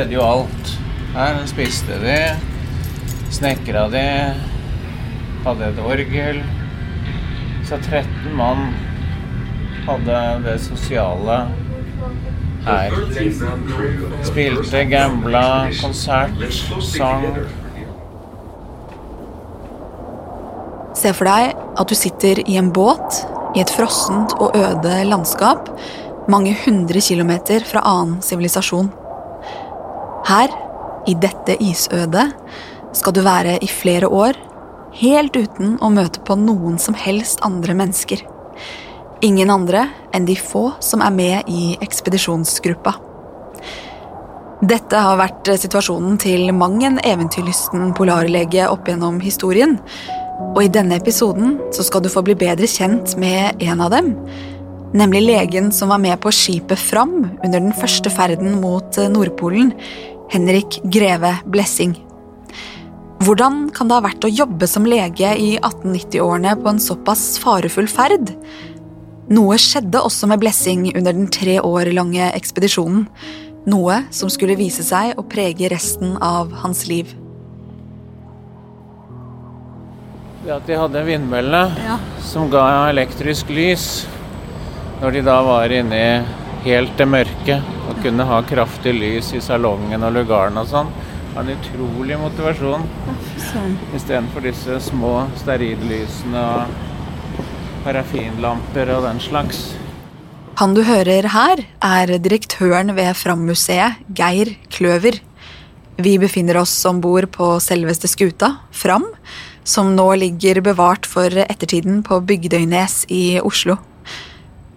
skjedde jo alt. Her spiste de, snekra de, hadde et orgel. Så 13 mann hadde det sosiale her. Spilte, gambla, konsert, sang. Se for deg at du sitter i en båt i et frossent og øde landskap mange hundre kilometer fra annen sivilisasjon. Her, i dette isødet, skal du være i flere år, helt uten å møte på noen som helst andre mennesker. Ingen andre enn de få som er med i ekspedisjonsgruppa. Dette har vært situasjonen til mang en eventyrlysten polarlege opp gjennom historien, og i denne episoden så skal du få bli bedre kjent med en av dem. Nemlig legen som var med på skipet Fram under den første ferden mot Nordpolen, Henrik Greve Blessing. Hvordan kan det ha vært å jobbe som lege i 1890-årene på en såpass farefull ferd? Noe skjedde også med Blessing under den tre år lange ekspedisjonen. Noe som skulle vise seg å prege resten av hans liv. Det at de hadde vindmøllene Ja. som ga elektrisk lys når de da var inne i helt det mørke Å kunne ha kraftig lys i salongen og lugaren og sånn, har en utrolig motivasjon. Istedenfor disse små stearinlysene og parafinlamper og den slags. Han du hører her, er direktøren ved Fram-museet, Geir Kløver. Vi befinner oss om bord på selveste skuta, Fram, som nå ligger bevart for ettertiden på Bygdøynes i Oslo.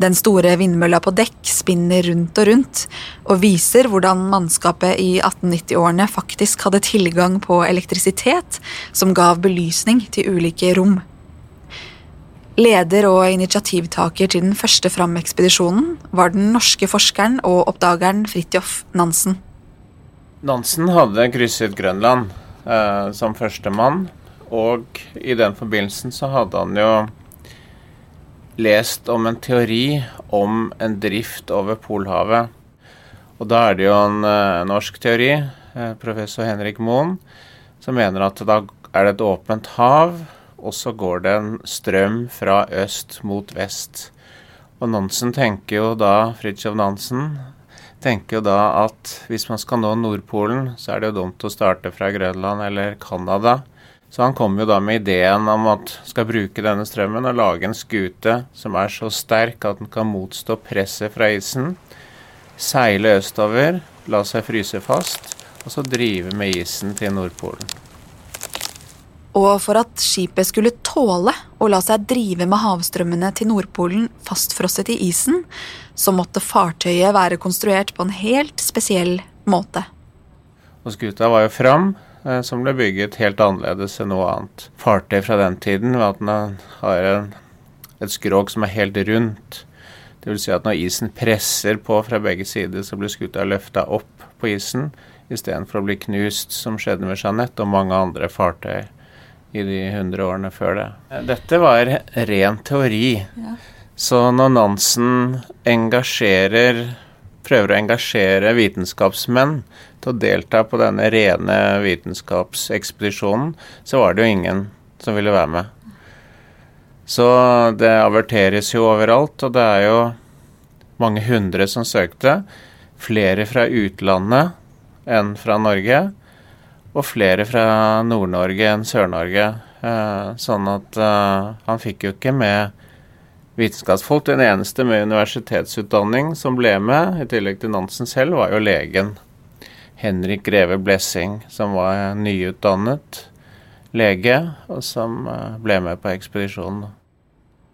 Den store vindmølla på dekk spinner rundt og rundt, og viser hvordan mannskapet i 1890-årene faktisk hadde tilgang på elektrisitet som gav belysning til ulike rom. Leder og initiativtaker til den første Fram-ekspedisjonen var den norske forskeren og oppdageren Fridtjof Nansen. Nansen hadde krysset Grønland eh, som førstemann, og i den forbindelsen så hadde han jo lest om en teori om en drift over Polhavet. Og da er det jo en eh, norsk teori, eh, professor Henrik Moen, som mener at da er det et åpent hav, og så går det en strøm fra øst mot vest. Og Nansen tenker jo da, Fridtjof Nansen, tenker jo da at hvis man skal nå Nordpolen, så er det jo dumt å starte fra Grønland eller Canada. Så han kom jo da med ideen om at skal bruke denne strømmen og lage en skute som er så sterk at den kan motstå presset fra isen, seile østover, la seg fryse fast, og så drive med isen til Nordpolen. Og for at skipet skulle tåle å la seg drive med havstrømmene til Nordpolen fastfrosset i isen, så måtte fartøyet være konstruert på en helt spesiell måte. Og skuta var jo Fram, som ble bygget helt annerledes enn noe annet fartøy fra den tiden, ved at den har en, et skrog som er helt rundt. Det vil si at når isen presser på fra begge sider, så blir skuta løfta opp på isen istedenfor å bli knust, som skjedde med Jeanette og mange andre fartøy i de hundre årene før det. Dette var ren teori. Så når Nansen engasjerer prøver å engasjere vitenskapsmenn til å delta på denne rene vitenskapsekspedisjonen, så var det jo ingen som ville være med. Så det averteres jo overalt, og det er jo mange hundre som søkte. Flere fra utlandet enn fra Norge, og flere fra Nord-Norge enn Sør-Norge. Eh, sånn at eh, han fikk jo ikke med vitenskapsfolk. Den eneste med universitetsutdanning som ble med, i tillegg til Nansen selv, var jo legen. Henrik Greve Blessing, som var nyutdannet lege, og som eh, ble med på ekspedisjonen.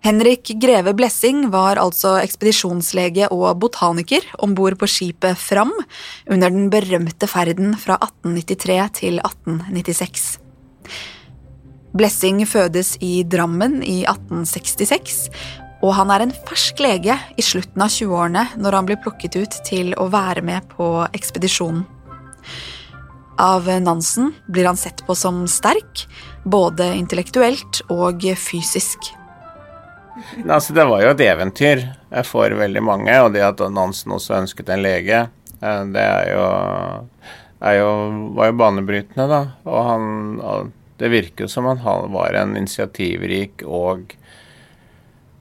Henrik Greve Blessing var altså ekspedisjonslege og botaniker om bord på skipet Fram under den berømte ferden fra 1893 til 1896. Blessing fødes i Drammen i 1866, og han er en fersk lege i slutten av 20-årene når han blir plukket ut til å være med på ekspedisjonen. Av Nansen blir han sett på som sterk, både intellektuelt og fysisk. altså, det var jo et eventyr for veldig mange, og det at Nansen også ønsket en lege, eh, det er jo, er jo var jo banebrytende, da. Og han Det virker jo som han var en initiativrik og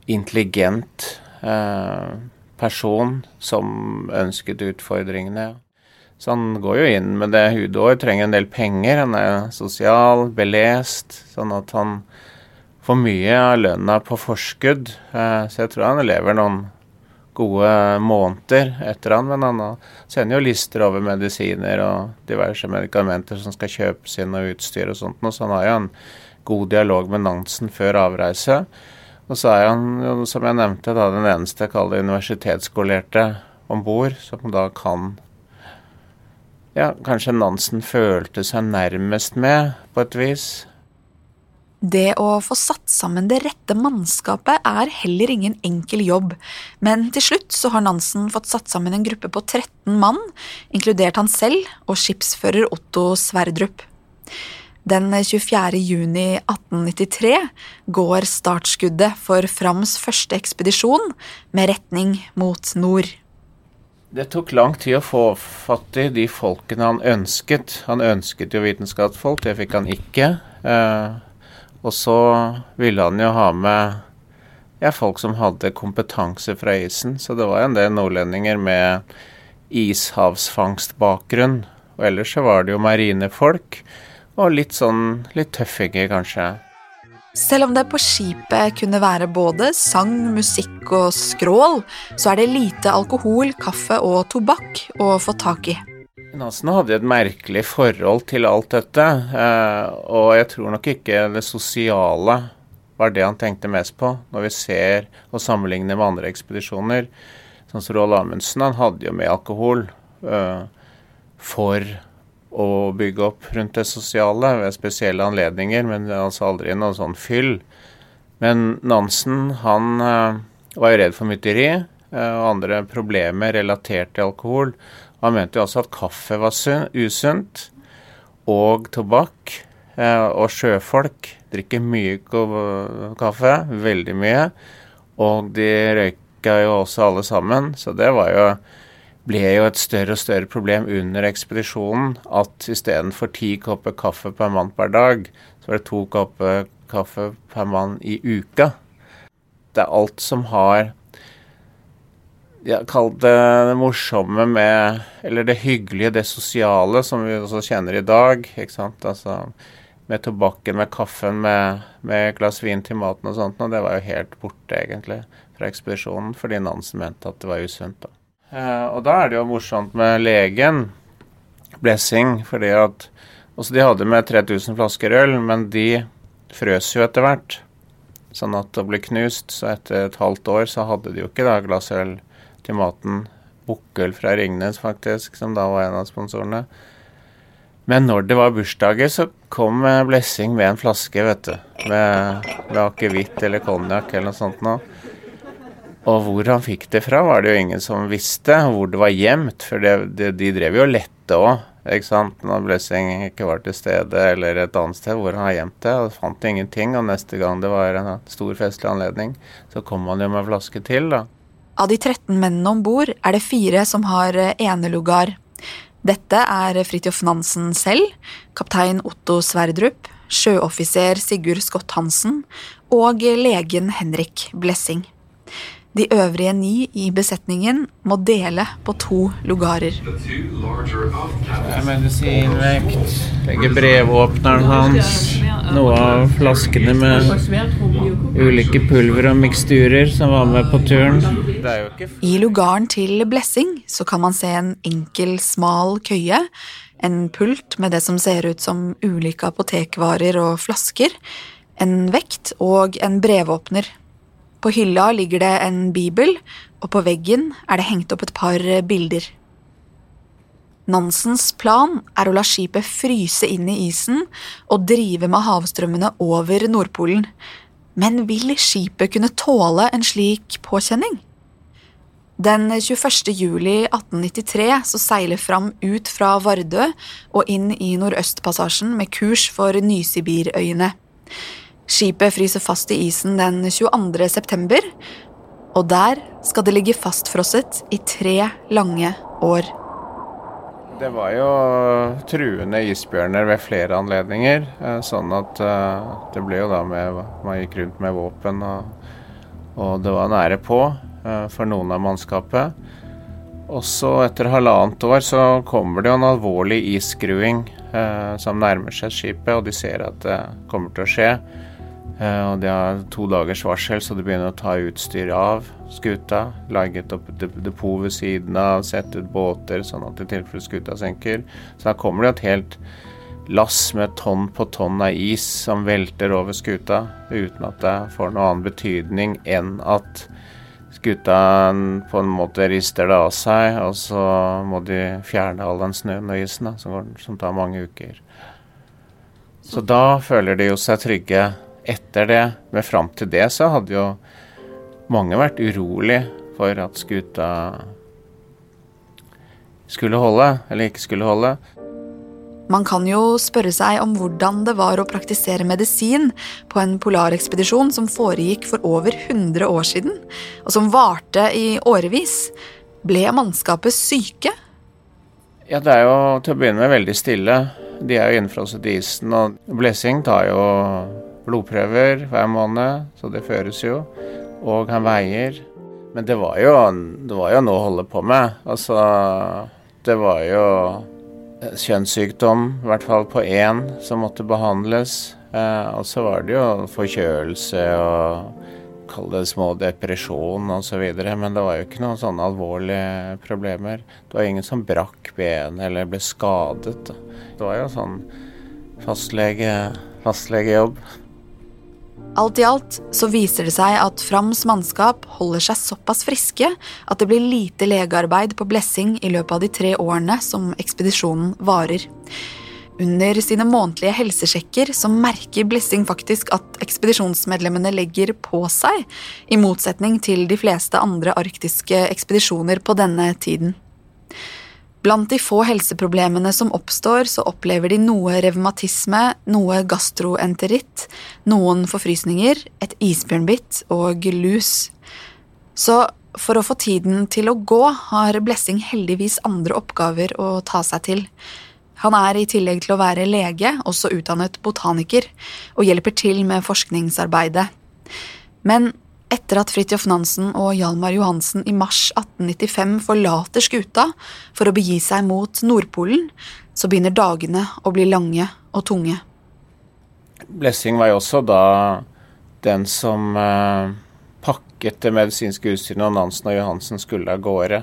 intelligent eh, person som ønsket utfordringene. Så han går jo inn med det hudår, trenger en del penger. Han er sosial, belest, sånn at han får mye av lønna på forskudd. Eh, så jeg tror han lever noen gode måneder etter han, men han sender jo lister over medisiner og diverse medikamenter som skal kjøpes inn og utstyr og sånt, så han har jo en god dialog med Nansen før avreise. Og så er han, som jeg nevnte, da den eneste kalde universitetsskolerte om bord, som da kan Ja, kanskje Nansen følte seg nærmest med, på et vis. Det å få satt sammen det rette mannskapet er heller ingen enkel jobb, men til slutt så har Nansen fått satt sammen en gruppe på 13 mann, inkludert han selv og skipsfører Otto Sverdrup. Den 24. juni 1893 går startskuddet for Frams første ekspedisjon med retning mot nord. Det tok lang tid å få fatt i de folkene han ønsket. Han ønsket jo vitenskapsfolk, det fikk han ikke. Eh, og så ville han jo ha med ja, folk som hadde kompetanse fra isen. Så det var en del nordlendinger med ishavsfangstbakgrunn. Og ellers så var det jo marinefolk, og litt sånn litt tøffinger, kanskje. Selv om det på skipet kunne være både sang, musikk og skrål, så er det lite alkohol, kaffe og tobakk å få tak i. Nansen hadde et merkelig forhold til alt dette, eh, og jeg tror nok ikke det sosiale var det han tenkte mest på, når vi ser og sammenligner med andre ekspedisjoner. Sånn som Roald Amundsen, han hadde jo med alkohol for for å bygge opp rundt det sosiale ved spesielle anledninger, men altså aldri noe sånn fyll. Men Nansen, han uh, var jo redd for mytteri uh, og andre problemer relatert til alkohol. Han mente jo også at kaffe var usunt, og tobakk. Eh, og sjøfolk drikker mye kaffe, veldig mye. Og de røyka jo også alle sammen, så det var jo ble jo et større og større problem under ekspedisjonen at istedenfor ti kopper kaffe per mann per dag, så var det to kopper kaffe per mann i uka. Det er alt som har ja, Kall det det morsomme med Eller det hyggelige, det sosiale, som vi også kjenner i dag. ikke sant? Altså med tobakken, med kaffen, med, med glass vin til maten og sånt. Og det var jo helt borte, egentlig, fra ekspedisjonen, fordi Nansen mente at det var usunt. da. Eh, og da er det jo morsomt med legen, Blessing, fordi at også De hadde med 3000 flasker øl, men de frøs jo etter hvert. Sånn at det ble knust. Så etter et halvt år så hadde de jo ikke da glass øl til maten. Bukkøl fra Ringnes, faktisk, som da var en av sponsorene. Men når det var bursdager, så kom Blessing med en flaske, vet du. Med, med akevitt eller konjakk eller noe sånt noe. Og hvor han fikk det fra, var det jo ingen som visste. Hvor det var gjemt. For det, det, de drev jo og lette òg, ikke sant. Når Blessing ikke var til stede, eller et annet sted hvor han har gjemt det. Og fant ingenting. Og neste gang det var en stor festlig anledning, så kom han jo med flaske til, da. Av de 13 mennene om bord er det fire som har eh, enelugar. Dette er Fridtjof Nansen selv, kaptein Otto Sverdrup, sjøoffiser Sigurd Skott Hansen og legen Henrik Blessing. De øvrige ni i besetningen må dele på to lugarer. Medisinvekt, legger brevåpneren hans, noe av flaskene med ulike pulver og miksturer som var med på turen. I lugaren til Blessing så kan man se en enkel, smal køye, en pult med det som ser ut som ulike apotekvarer og flasker, en vekt og en brevåpner på hylla ligger det en bibel, og på veggen er det hengt opp et par bilder. Nansens plan er å la skipet fryse inn i isen og drive med havstrømmene over Nordpolen. Men vil skipet kunne tåle en slik påkjenning? Den 21. juli 1893 så seiler Fram ut fra Vardø og inn i Nordøstpassasjen med kurs for Nysibirøyene. Skipet fryser fast i isen den 22. september, og der skal det ligge fastfrosset i tre lange år. Det var jo truende isbjørner ved flere anledninger, eh, sånn at eh, det ble jo da med Man gikk rundt med våpen, og, og det var nære på eh, for noen av mannskapet. Og så etter halvannet år så kommer det jo en alvorlig isskruing eh, som nærmer seg skipet, og de ser at det kommer til å skje. Eh, og de har to dagers varsel, så de begynner å ta utstyr av skuta. Legget opp depot ved siden av, sette ut båter sånn at i tilfelle skuta senker. Så da kommer det et helt lass med tonn på tonn av is som velter over skuta, uten at det får noen annen betydning enn at skuta på en måte rister det av seg, og så må de fjerne all den snøen og isen da, som, går, som tar mange uker. Så da føler de jo seg trygge etter det. Men fram til det så hadde jo mange vært urolig for at skuta skulle holde, eller ikke skulle holde. Man kan jo spørre seg om hvordan det var å praktisere medisin på en polarekspedisjon som foregikk for over 100 år siden, og som varte i årevis. Ble mannskapet syke? Ja, det er jo til å begynne med veldig stille. De er jo innfrosset i isen, og Blessing tar jo blodprøver hver måned, så det føres jo. Og han veier. Men det var jo, det var jo noe å holde på med. Altså, det var jo kjønnssykdom, i hvert fall på én, som måtte behandles. Eh, og så var det jo forkjølelse og kall det små depresjon osv. Men det var jo ikke noen sånne alvorlige problemer. Det var ingen som brakk benet eller ble skadet. Det var jo sånn fastlege, fastlegejobb. Alt i alt så viser det seg at Frams mannskap holder seg såpass friske at det blir lite legearbeid på Blessing i løpet av de tre årene som ekspedisjonen varer. Under sine månedlige helsesjekker så merker Blessing faktisk at ekspedisjonsmedlemmene legger på seg, i motsetning til de fleste andre arktiske ekspedisjoner på denne tiden. Blant de få helseproblemene som oppstår, så opplever de noe revmatisme, noe gastroenteritt, noen forfrysninger, et isbjørnbitt og lus. Så for å få tiden til å gå har Blessing heldigvis andre oppgaver å ta seg til. Han er i tillegg til å være lege også utdannet botaniker, og hjelper til med forskningsarbeidet. Men etter at Fridtjof Nansen og Hjalmar Johansen i mars 1895 forlater skuta for å begi seg mot Nordpolen, så begynner dagene å bli lange og tunge. Blessing var jo også da den som eh, pakket det medisinske utstyret når Nansen og Johansen skulle av gårde.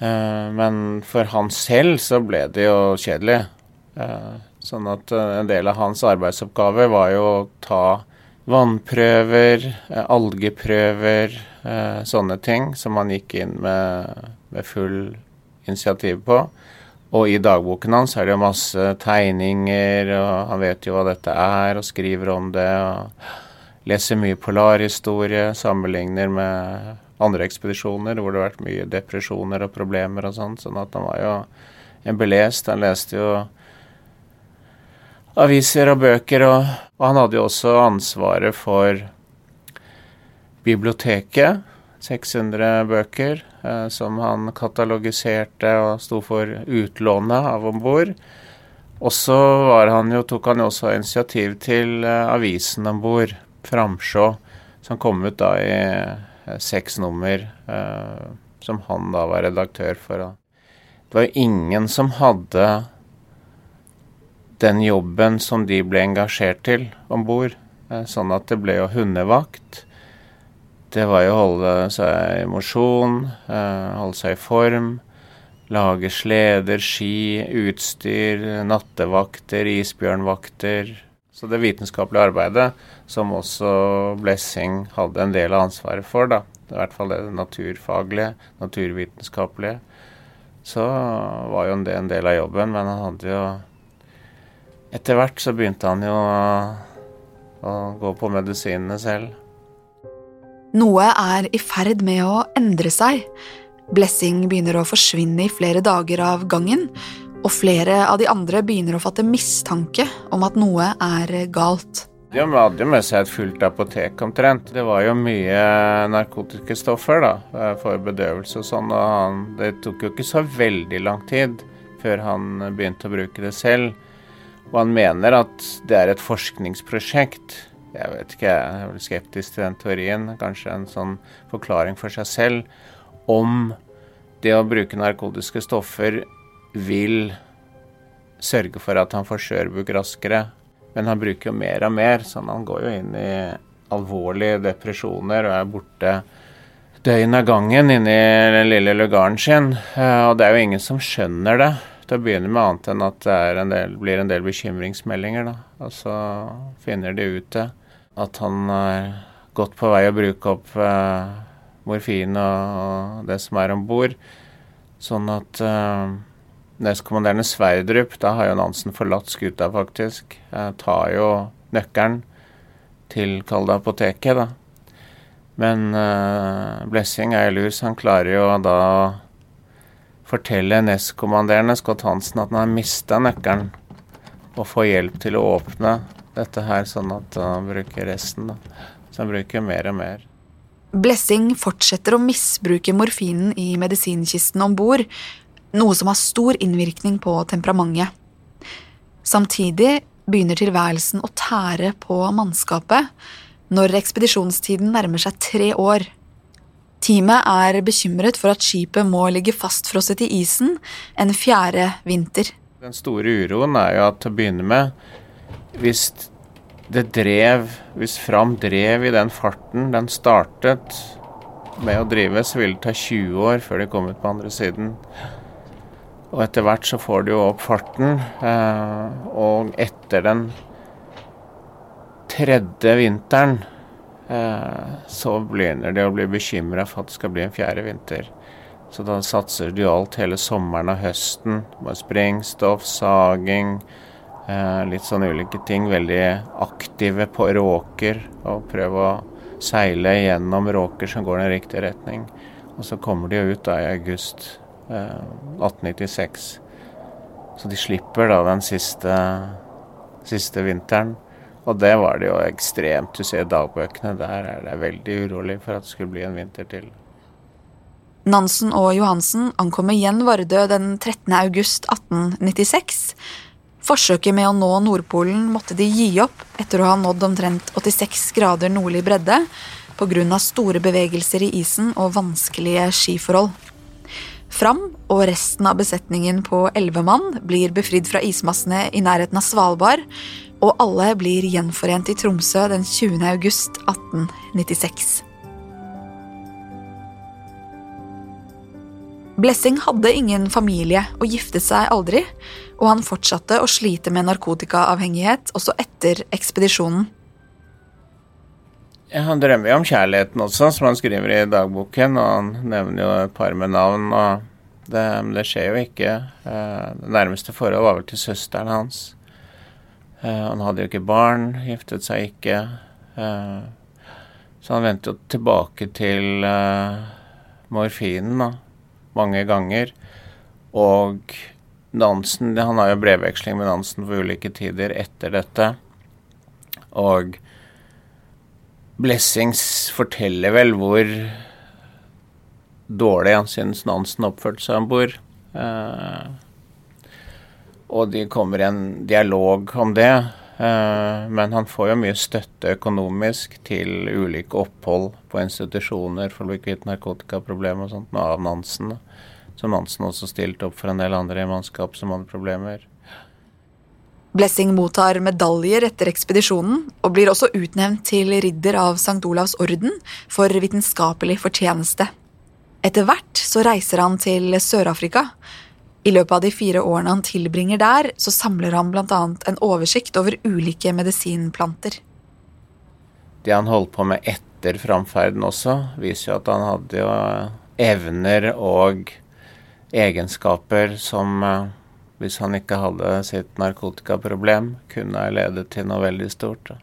Eh, men for han selv så ble det jo kjedelig. Eh, sånn at eh, en del av hans arbeidsoppgave var jo å ta vannprøver, eh, algeprøver, eh, sånne ting som han gikk inn med, med full initiativ på. Og i dagboken hans er det jo masse tegninger, og han vet jo hva dette er, og skriver om det. og Leser mye polarhistorie, sammenligner med andre ekspedisjoner hvor det har vært mye depresjoner og problemer og sånn. Sånn at han var jo en belest. Han leste jo aviser og bøker. Og, og, han hadde jo også ansvaret for biblioteket. 600 bøker eh, som han katalogiserte og sto for utlånet av om bord. Og så tok han jo også initiativ til eh, avisen om bord, Framsjå, som kom ut da i eh, seks nummer, eh, som han da var redaktør for. Det var jo ingen som hadde den jobben som de ble engasjert til om bord. Eh, sånn at det ble jo hundevakt. Det var jo å holde seg i mosjon, eh, holde seg i form. Lage sleder, ski, utstyr, nattevakter, isbjørnvakter. Så det vitenskapelige arbeidet, som også Blessing hadde en del av ansvaret for, da, i hvert fall det naturfaglige, naturvitenskapelige, så var jo det en del av jobben. Men han hadde jo etter hvert så begynte han jo å, gå på medisinene selv. Noe er i ferd med å endre seg. Blessing begynner å forsvinne i flere dager av gangen, og flere av de andre begynner å fatte mistanke om at noe er galt. De hadde jo med seg et fullt apotek omtrent. Det var jo mye narkotiske stoffer da, eh, for bedøvelse og sånn. Og han, det tok jo ikke så veldig lang tid før han begynte å bruke det selv. Og han mener at det er et forskningsprosjekt. Jeg vet ikke, jeg er vel skeptisk til den teorien. Kanskje en sånn forklaring for seg selv om det å bruke narkotiske stoffer vil sørge for at han får skjørbuk raskere. Men han bruker jo mer og mer, så han går jo inn i alvorlige depresjoner og er borte døgn av gangen inni den lille lugaren sin. Eh, og det er jo ingen som skjønner det til å begynne med, annet enn at det en del, blir en del bekymringsmeldinger. Da. Og så finner de ut det. At han er godt på vei å bruke opp eh, morfin og, og, det som er om bord. Sånn at eh, nestkommanderende Sverdrup, da har jo Nansen forlatt skuta, faktisk. eh, tar jo nøkkelen til Kall apoteket, da. Men eh, Blessing er lus. Han klarer jo da fortelle nestkommanderende Scott Hansen at han har mista nøkkelen, og får hjelp til å åpne dette her, sånn at han bruker resten. Da. Så han bruker mer og mer. Blessing fortsetter å misbruke morfinen i medisinkisten om bord, noe som har stor innvirkning på temperamentet. Samtidig begynner tilværelsen å tære på mannskapet når ekspedisjonstiden nærmer seg tre år. Teamet er bekymret for at skipet må ligge fastfrosset i isen en fjerde vinter. Den store uroen er jo at til å begynne med, hvis det drev Hvis Fram drev i den farten den startet med å drive, så ville det ta 20 år før de kom ut på andre siden. Og etter hvert så får de jo opp farten, eh, og etter den tredje vinteren så begynner de å bli bekymra for at det skal bli en fjerde vinter. Så da satser de alt hele sommeren og høsten med sprengstoff, saging, eh, litt sånn ulike ting. Veldig aktive på råker og prøve å seile gjennom råker som går i den riktige retning. Og så kommer de jo ut da i august 1896. Eh, så de slipper da den siste, siste vinteren. Og det var det jo ekstremt. Du ser dagbøkene, der er det veldig urolig for at det skulle bli en vinter til. Nansen og Johansen ankommer igjen Vardø den 13. august 1896. Forsøket med å nå Nordpolen måtte de gi opp etter å ha nådd omtrent 86 grader nordlig bredde pga. store bevegelser i isen og vanskelige skiforhold. Fram og resten av besetningen på elleve mann blir befridd fra ismassene i nærheten av Svalbard, og alle blir gjenforent i Tromsø den 20. august 1896. Blessing hadde ingen familie og giftet seg aldri, og han fortsatte å slite med narkotikaavhengighet også etter ekspedisjonen. Han drømmer jo om kjærligheten også, som han skriver i dagboken. Og han nevner jo et par med navn, og det, det skjer jo ikke. Eh, det nærmeste forholdet var vel til søsteren hans. Eh, han hadde jo ikke barn, giftet seg ikke. Eh, så han vendte jo tilbake til morfinen da, mange ganger. Og Nansen Han har jo brevveksling med Nansen på ulike tider etter dette. Og Blessings forteller vel hvor dårlig han synes Nansen oppførte seg om bord. Eh, og de kommer i en dialog om det. Eh, men han får jo mye støtte økonomisk til ulike opphold på institusjoner for å bli kvitt narkotikaproblemer og sånt av Nansen. Så Nansen også stilte opp for en del andre i mannskap som hadde problemer. Blessing mottar medaljer etter ekspedisjonen, og blir også utnevnt til ridder av St. Olavs orden for vitenskapelig fortjeneste. Etter hvert så reiser han til Sør-Afrika. I løpet av de fire årene han tilbringer der, så samler han bl.a. en oversikt over ulike medisinplanter. Det han holdt på med etter framferden også, viser jo at han hadde jo evner og egenskaper som eh, hvis han ikke hadde sitt narkotikaproblem, kunne ha ledet til noe veldig stort.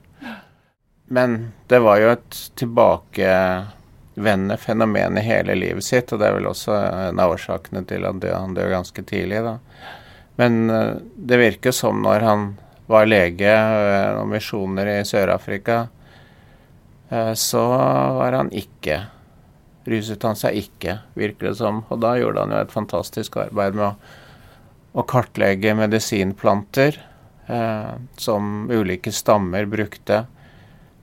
Men det var jo et tilbakevendende fenomen i hele livet sitt, og det er vel også en av årsakene til at han døde ganske tidlig. da. Men eh, det virker som når han var lege og noen misjoner i Sør-Afrika, eh, så var han ikke Ruset han seg ikke, virker det som. Og da gjorde han jo et fantastisk arbeid med å, å kartlegge medisinplanter eh, som ulike stammer brukte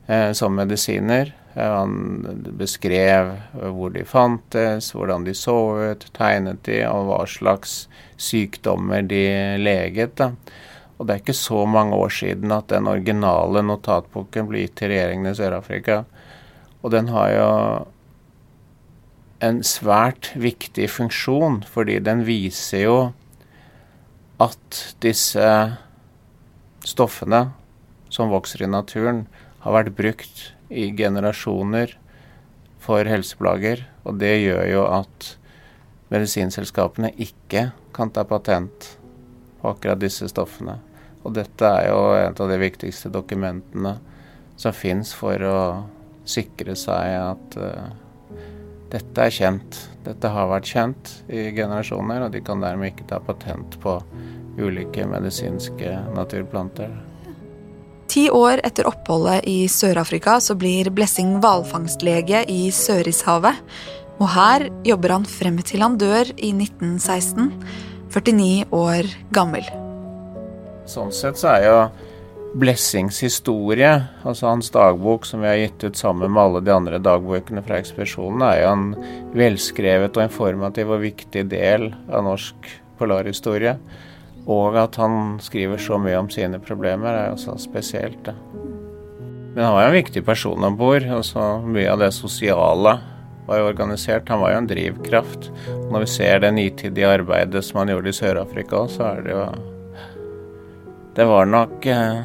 eh, som medisiner. Han beskrev hvor de fantes, hvordan de så ut, tegnet de, og hva slags sykdommer de leget. Da. Og det er ikke så mange år siden at den originale notatboken ble gitt til regjeringen i Sør-Afrika. Og den har jo en svært viktig funksjon, fordi den viser jo at disse stoffene som vokser i naturen, har vært brukt i generasjoner for helseplager. Og det gjør jo at medisinselskapene ikke kan ta patent på akkurat disse stoffene. Og dette er jo et av de viktigste dokumentene som fins for å sikre seg at uh, dette er kjent. Dette har vært kjent i generasjoner, og de kan dermed ikke ta patent på ulike medisinske naturplanter. Ti år etter oppholdet i Sør-Afrika så blir Blessing hvalfangstlege i Sørishavet. Og her jobber han frem til han dør i 1916, 49 år gammel. Sånn sett så er jo Blessings historie, altså hans dagbok som vi har gitt ut sammen med alle de andre dagbøkene fra ekspedisjonen, er jo en velskrevet og informativ og viktig del av norsk polarhistorie. Og at han skriver så mye om sine problemer, er også spesielt. Det. Men han var jo en viktig person om bord. Altså, mye av det sosiale var jo organisert. Han var jo en drivkraft. Når vi ser det nitidige arbeidet som han gjorde i Sør-Afrika, så er det jo Det var nok eh,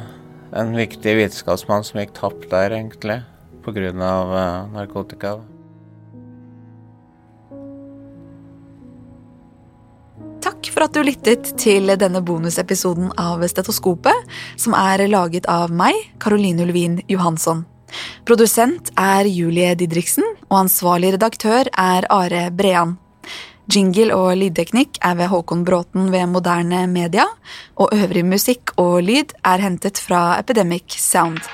en viktig vitenskapsmann som gikk tapt der, egentlig, pga. Uh, narkotika. For at du lyttet til denne bonusepisoden av Stetoskopet, som er laget av meg, Caroline Ulvin Johansson. Produsent er Julie Didriksen, og ansvarlig redaktør er Are Brean. Jingle og lydteknikk er ved Håkon Bråten ved Moderne Media, og øvrig musikk og lyd er hentet fra Epidemic Sound.